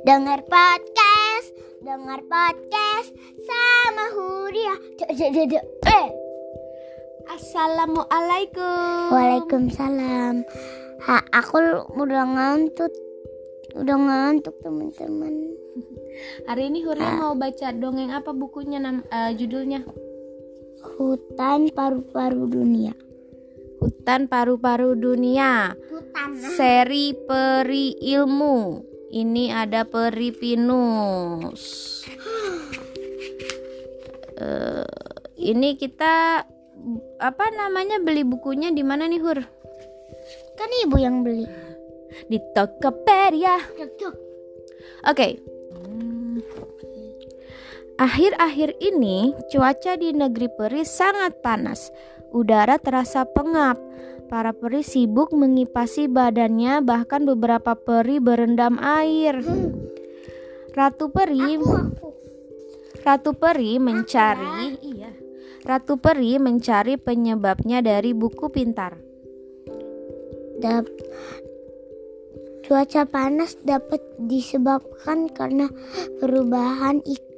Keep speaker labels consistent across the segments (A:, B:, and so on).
A: Dengar podcast, dengar podcast sama Huria. Eh.
B: Assalamualaikum.
A: Waalaikumsalam. Ha, aku udah ngantuk. Udah ngantuk teman-teman.
B: Hari ini Huria mau baca dongeng apa bukunya nam eh, judulnya?
A: Hutan paru-paru dunia.
B: Hutan Paru-Paru Dunia.
A: Hutan.
B: Seri peri ilmu. Ini ada peri pinus. Eh, ini kita apa namanya beli bukunya di mana nih Hur?
A: Kan ibu yang beli.
B: Di Tokopedia. Oke. Akhir-akhir ini cuaca di negeri peri sangat panas. Udara terasa pengap. Para peri sibuk mengipasi badannya, bahkan beberapa peri berendam air. Ratu peri,
A: Aku, aku.
B: Ratu peri mencari, iya. Ratu peri mencari penyebabnya dari buku pintar.
A: Dap cuaca panas dapat disebabkan karena perubahan ik-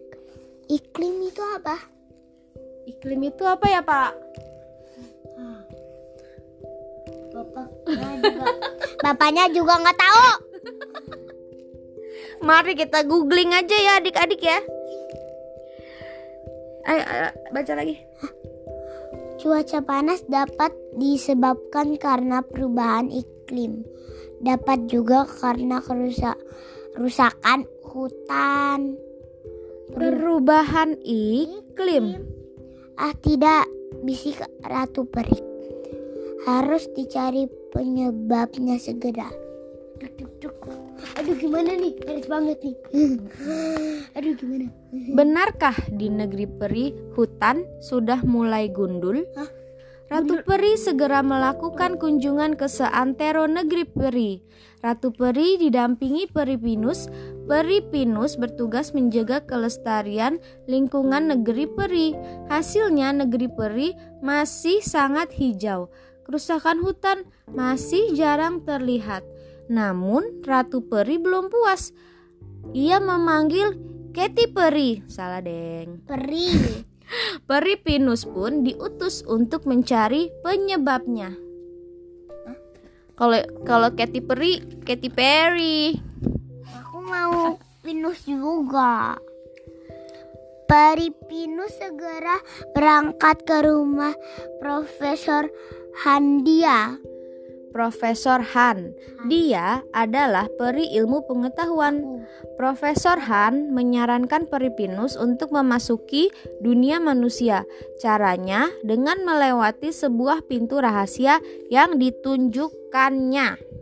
A: iklim itu apa?
B: Iklim itu apa ya, Pak?
A: Bapaknya juga, bapaknya juga nggak tahu.
B: Mari kita googling aja ya adik-adik ya. Ayo, ayo baca lagi.
A: Cuaca panas dapat disebabkan karena perubahan iklim. Dapat juga karena kerusak kerusakan hutan.
B: Perubahan iklim.
A: Ah tidak, bisik Ratu Peri. Harus dicari penyebabnya segera. Duk, duk, duk. Aduh gimana nih? Harus banget nih. Aduh gimana?
B: Benarkah di negeri peri hutan sudah mulai gundul?
A: Hah?
B: Ratu Peri segera melakukan kunjungan ke seantero negeri peri. Ratu Peri didampingi Peri Pinus. Peri Pinus bertugas menjaga kelestarian lingkungan negeri peri. Hasilnya negeri peri masih sangat hijau. Kerusakan hutan masih jarang terlihat. Namun Ratu Peri belum puas. Ia memanggil Katy Peri. Salah, Deng.
A: Peri.
B: Peri Pinus pun diutus untuk mencari penyebabnya. Kalau kalau Katy Perry, Katy Perry.
A: Aku mau pinus juga. Peri Pinus segera berangkat ke rumah Profesor Handia.
B: Profesor Han. Dia adalah peri ilmu pengetahuan. Profesor Han menyarankan Peri Pinus untuk memasuki dunia manusia. Caranya dengan melewati sebuah pintu rahasia yang ditunjukkannya.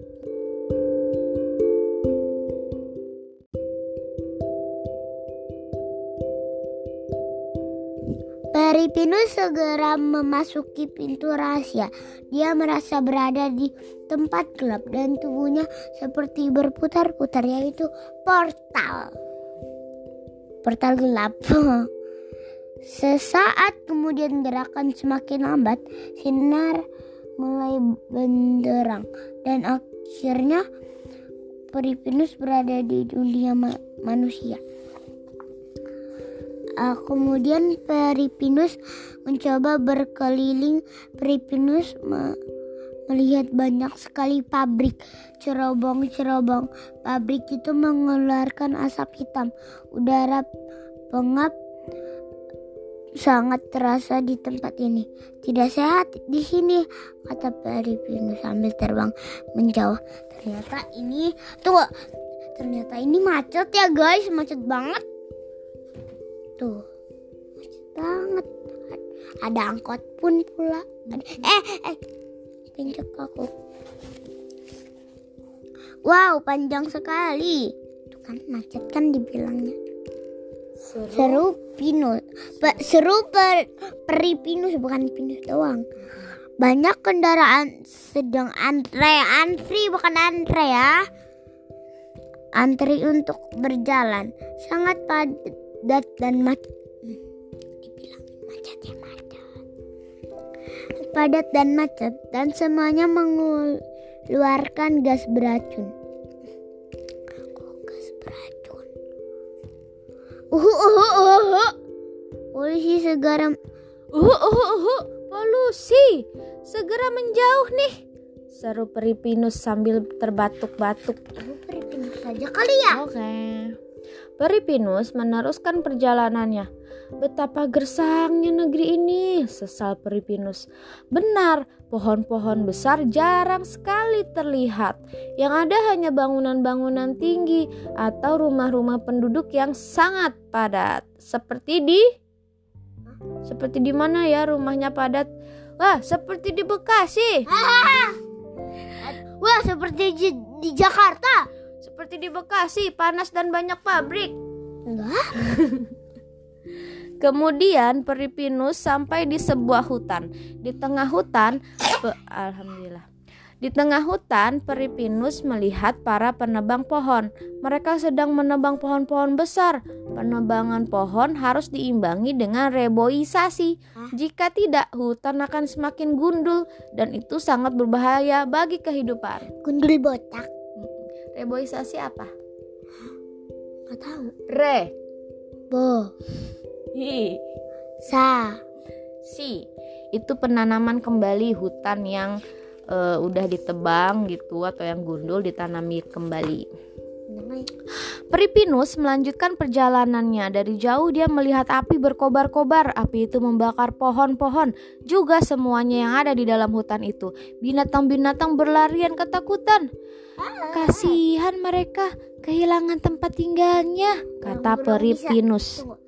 A: Pinus segera memasuki pintu rahasia. Dia merasa berada di tempat gelap dan tubuhnya seperti berputar-putar yaitu portal. Portal gelap. Sesaat kemudian gerakan semakin lambat, sinar mulai benderang dan akhirnya Peri Pinus berada di dunia ma- manusia. Ah, kemudian Peripinus mencoba berkeliling. Peripinus me- melihat banyak sekali pabrik, cerobong-cerobong. Pabrik itu mengeluarkan asap hitam. Udara pengap sangat terasa di tempat ini. Tidak sehat di sini, kata Peripinus sambil terbang menjauh. Ternyata ini tuh, ternyata ini macet ya guys, macet banget. Tuh, macet banget. Ada angkot pun pula. Ada, eh, eh, pincuk aku. Wow, panjang sekali. Tuh kan macet kan dibilangnya. Seru pinus. Pe- seru per, peri pinus bukan pinus doang. Banyak kendaraan sedang antre, antri bukan antre ya. Antri untuk berjalan sangat padat dan macet. Dibilang macet ya macet. Padat dan macet dan semuanya mengeluarkan gas beracun. Kok gas beracun? Uhu uhu uhu. Polisi segera
B: Uhu uhu uhu. Polusi. Segera menjauh nih. Seru Peri Pinus sambil terbatuk-batuk.
A: Aku peripin saja kali ya.
B: Oke. Peri Pinus meneruskan perjalanannya. Betapa gersangnya negeri ini, sesal Peri Pinus. Benar, pohon-pohon besar jarang sekali terlihat. Yang ada hanya bangunan-bangunan tinggi atau rumah-rumah penduduk yang sangat padat. Seperti di Seperti di mana ya rumahnya padat? Wah, seperti di Bekasi.
A: Wah, seperti di, di Jakarta.
B: Seperti di Bekasi, panas dan banyak pabrik.
A: Enggak.
B: Kemudian Peripinus sampai di sebuah hutan. Di tengah hutan, alhamdulillah. Di tengah hutan, Peripinus melihat para penebang pohon. Mereka sedang menebang pohon-pohon besar. Penebangan pohon harus diimbangi dengan reboisasi. Jika tidak, hutan akan semakin gundul dan itu sangat berbahaya bagi kehidupan.
A: Gundul botak.
B: Reboisasi apa?
A: Enggak tahu.
B: Re.
A: Bo.
B: Hi.
A: Sa.
B: Si itu penanaman kembali hutan yang eh, udah ditebang gitu atau yang gundul ditanami kembali. Peripinus melanjutkan perjalanannya. Dari jauh dia melihat api berkobar-kobar. Api itu membakar pohon-pohon, juga semuanya yang ada di dalam hutan itu. Binatang-binatang berlarian ketakutan. Kasihan mereka kehilangan tempat tinggalnya, kata Peripinus.
A: Tunggu.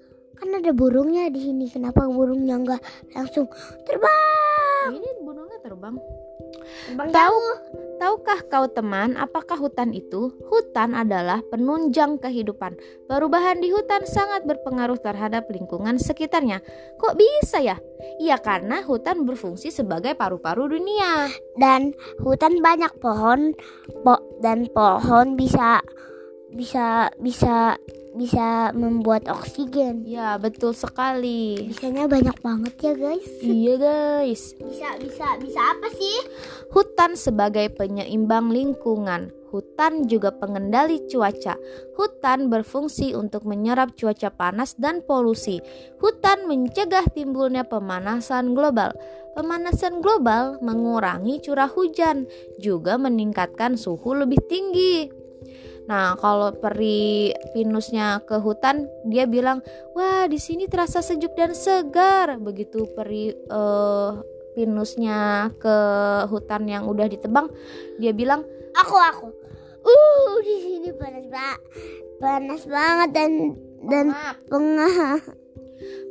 A: Kan ada burungnya di sini. Kenapa burungnya enggak langsung terbang?
B: Ini burungnya terbang. Tahu. Tahukah kau teman, apakah hutan itu? Hutan adalah penunjang kehidupan. Perubahan di hutan sangat berpengaruh terhadap lingkungan sekitarnya. Kok bisa ya? Iya karena hutan berfungsi sebagai paru-paru dunia.
A: Dan hutan banyak pohon. Po dan pohon bisa bisa bisa bisa membuat oksigen.
B: Ya, betul sekali.
A: Bisanya banyak banget ya guys.
B: Iya guys.
A: Bisa bisa bisa apa sih?
B: Hutan sebagai penyeimbang lingkungan. Hutan juga pengendali cuaca. Hutan berfungsi untuk menyerap cuaca panas dan polusi. Hutan mencegah timbulnya pemanasan global. Pemanasan global mengurangi curah hujan, juga meningkatkan suhu lebih tinggi. Nah, kalau peri pinusnya ke hutan, dia bilang, "Wah, di sini terasa sejuk dan segar." Begitu peri eh, pinusnya ke hutan yang udah ditebang, dia bilang,
A: Aku aku. Uh di sini panas banget. Panas banget dan dan
B: "Maaf,
A: pengah.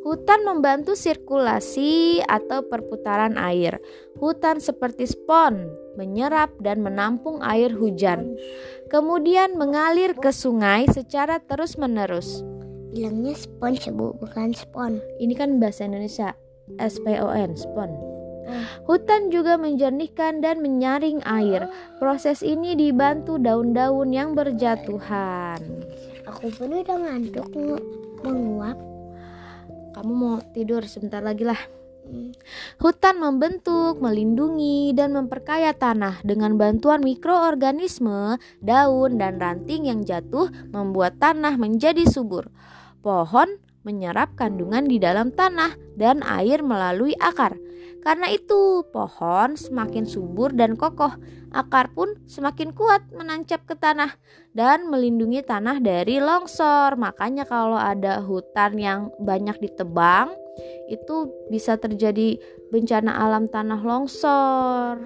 B: Hutan membantu sirkulasi atau perputaran air. Hutan seperti spon, menyerap dan menampung air hujan. Kemudian mengalir ke sungai secara terus-menerus.
A: Bilangnya spons bu, bukan spon.
B: Ini kan bahasa Indonesia, SPON, spon.
A: Ah.
B: Hutan juga menjernihkan dan menyaring air. Proses ini dibantu daun-daun yang berjatuhan.
A: Aku pun udah ngantuk menguap.
B: Kamu mau tidur sebentar lagi lah. Hutan membentuk, melindungi, dan memperkaya tanah dengan bantuan mikroorganisme, daun, dan ranting yang jatuh membuat tanah menjadi subur. Pohon menyerap kandungan di dalam tanah dan air melalui akar. Karena itu, pohon semakin subur dan kokoh. Akar pun semakin kuat menancap ke tanah dan melindungi tanah dari longsor. Makanya kalau ada hutan yang banyak ditebang, itu bisa terjadi bencana alam tanah longsor.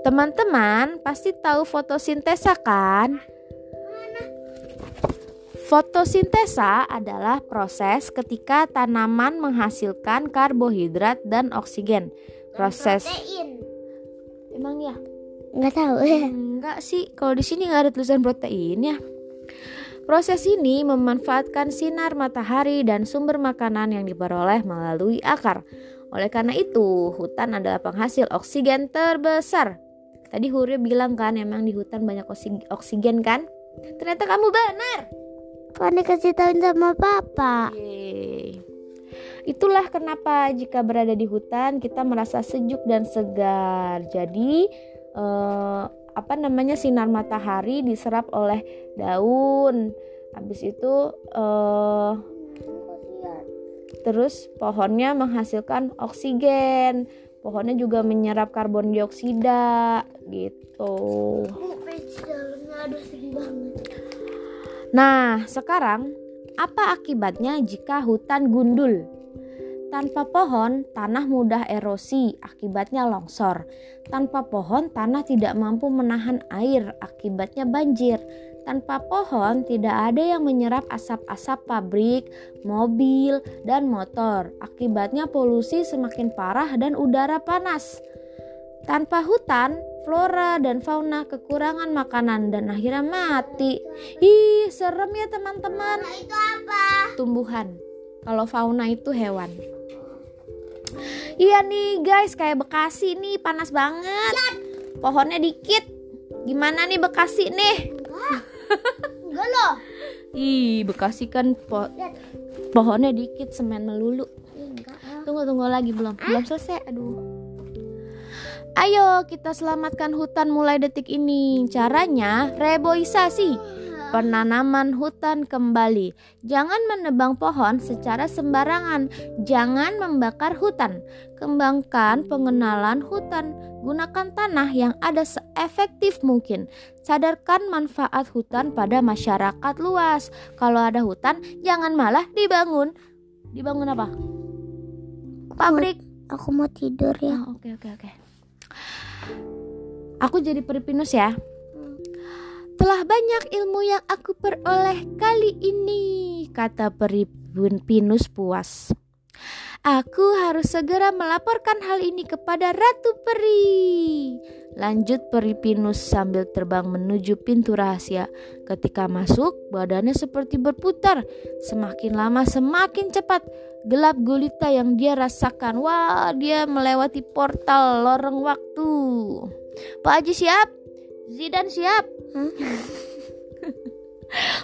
B: Teman-teman pasti tahu fotosintesa kan? Fotosintesa adalah proses ketika tanaman menghasilkan karbohidrat dan oksigen. Proses
A: Protein.
B: emang ya?
A: Nggak tahu.
B: Enggak sih, kalau di sini nggak ada tulisan proteinnya. Proses ini memanfaatkan sinar matahari dan sumber makanan yang diperoleh melalui akar. Oleh karena itu, hutan adalah penghasil oksigen terbesar. Tadi Hurya bilang kan, emang di hutan banyak oksi- oksigen kan? Ternyata kamu benar.
A: Kan dikasih tahu sama papa.
B: Yeay. Itulah kenapa jika berada di hutan kita merasa sejuk dan segar. Jadi eh, apa namanya sinar matahari diserap oleh daun, habis itu uh, terus pohonnya menghasilkan oksigen. Pohonnya juga menyerap karbon dioksida gitu. Nah sekarang apa akibatnya jika hutan gundul tanpa pohon, tanah mudah erosi, akibatnya longsor. Tanpa pohon, tanah tidak mampu menahan air, akibatnya banjir. Tanpa pohon, tidak ada yang menyerap asap-asap pabrik, mobil, dan motor. Akibatnya polusi semakin parah dan udara panas. Tanpa hutan, flora dan fauna kekurangan makanan dan akhirnya mati. Ih, serem ya teman-teman.
A: Itu apa?
B: Tumbuhan. Kalau fauna itu hewan. Iya nih guys, kayak Bekasi nih panas banget. Pohonnya dikit. Gimana nih Bekasi nih?
A: Enggak loh.
B: Ih, Bekasi kan po pohonnya dikit, semen melulu. Tunggu tunggu lagi belum. Belum selesai. Aduh. Ayo kita selamatkan hutan mulai detik ini. Caranya reboisasi penanaman hutan kembali. Jangan menebang pohon secara sembarangan. Jangan membakar hutan. Kembangkan pengenalan hutan. Gunakan tanah yang ada seefektif mungkin. Sadarkan manfaat hutan pada masyarakat luas. Kalau ada hutan, jangan malah dibangun. Dibangun apa? Pabrik.
A: Aku mau tidur ya.
B: Oh, oke oke oke. Aku jadi peripinus ya. Banyak ilmu yang aku peroleh kali ini, kata peri Pinus puas. Aku harus segera melaporkan hal ini kepada Ratu Peri. Lanjut Peri Pinus sambil terbang menuju pintu rahasia. Ketika masuk, badannya seperti berputar. Semakin lama semakin cepat. Gelap gulita yang dia rasakan. Wah, dia melewati portal lorong waktu. Pak Haji siap? Zidan siap.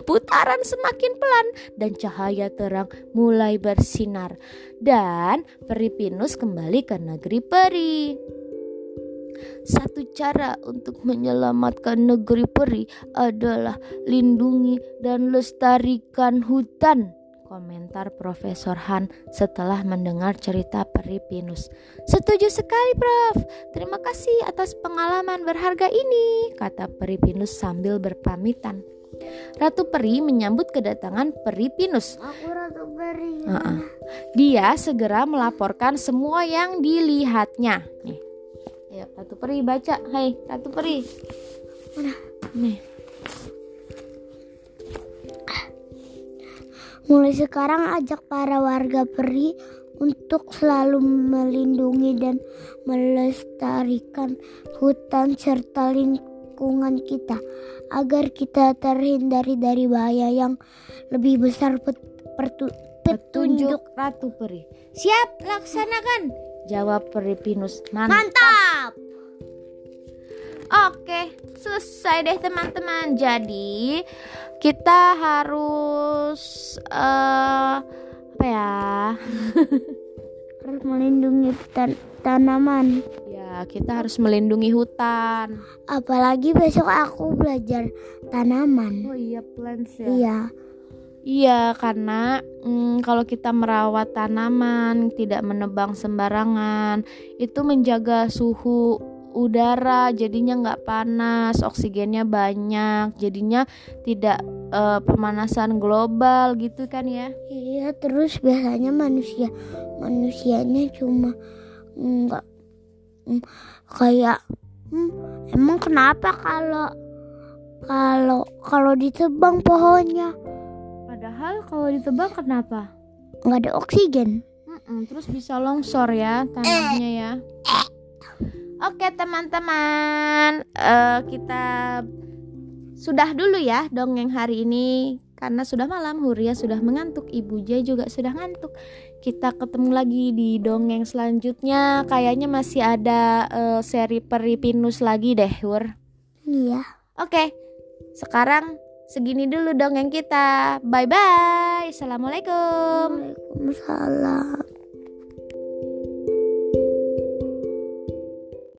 B: Putaran semakin pelan dan cahaya terang mulai bersinar dan peri Pinus kembali ke negeri peri. Satu cara untuk menyelamatkan negeri peri adalah lindungi dan lestarikan hutan komentar Profesor Han setelah mendengar cerita peri Pinus. Setuju sekali, Prof. Terima kasih atas pengalaman berharga ini, kata peri Pinus sambil berpamitan. Ratu Peri menyambut kedatangan Peri Pinus.
A: Aku Ratu Peri.
B: Uh -uh. Dia segera melaporkan semua yang dilihatnya. Nih, ya Ratu Peri baca. Hai, Ratu Peri.
A: Mana?
B: Nih.
A: Mulai sekarang ajak para warga peri untuk selalu melindungi dan melestarikan hutan serta lingkungan kita agar kita terhindari dari bahaya yang lebih besar pet petunjuk.
B: petunjuk Ratu Peri. Siap, laksanakan. Jawab Peri Pinus.
A: Mantap. Mantap.
B: Oke, selesai deh teman-teman. Jadi kita harus uh, apa ya?
A: harus melindungi tan tanaman.
B: Ya, kita harus melindungi hutan.
A: Apalagi besok aku belajar tanaman.
B: Oh iya, plants ya.
A: Iya.
B: Iya, karena mm, kalau kita merawat tanaman, tidak menebang sembarangan, itu menjaga suhu udara jadinya nggak panas oksigennya banyak jadinya tidak uh, pemanasan global gitu kan ya?
A: Iya terus biasanya manusia manusianya cuma nggak mm, kayak hmm, emang kenapa kalau kalau kalau ditebang pohonnya?
B: Padahal kalau ditebang kenapa?
A: Nggak ada oksigen.
B: Mm-mm, terus bisa longsor ya tanahnya ya Oke teman-teman, uh, kita sudah dulu ya dongeng hari ini karena sudah malam Huria sudah mengantuk, Ibu Jai juga sudah ngantuk. Kita ketemu lagi di dongeng selanjutnya. Kayaknya masih ada uh, seri peri pinus lagi deh, Hur.
A: Iya.
B: Oke. Sekarang segini dulu dongeng kita. Bye bye. Assalamualaikum.
A: Waalaikumsalam.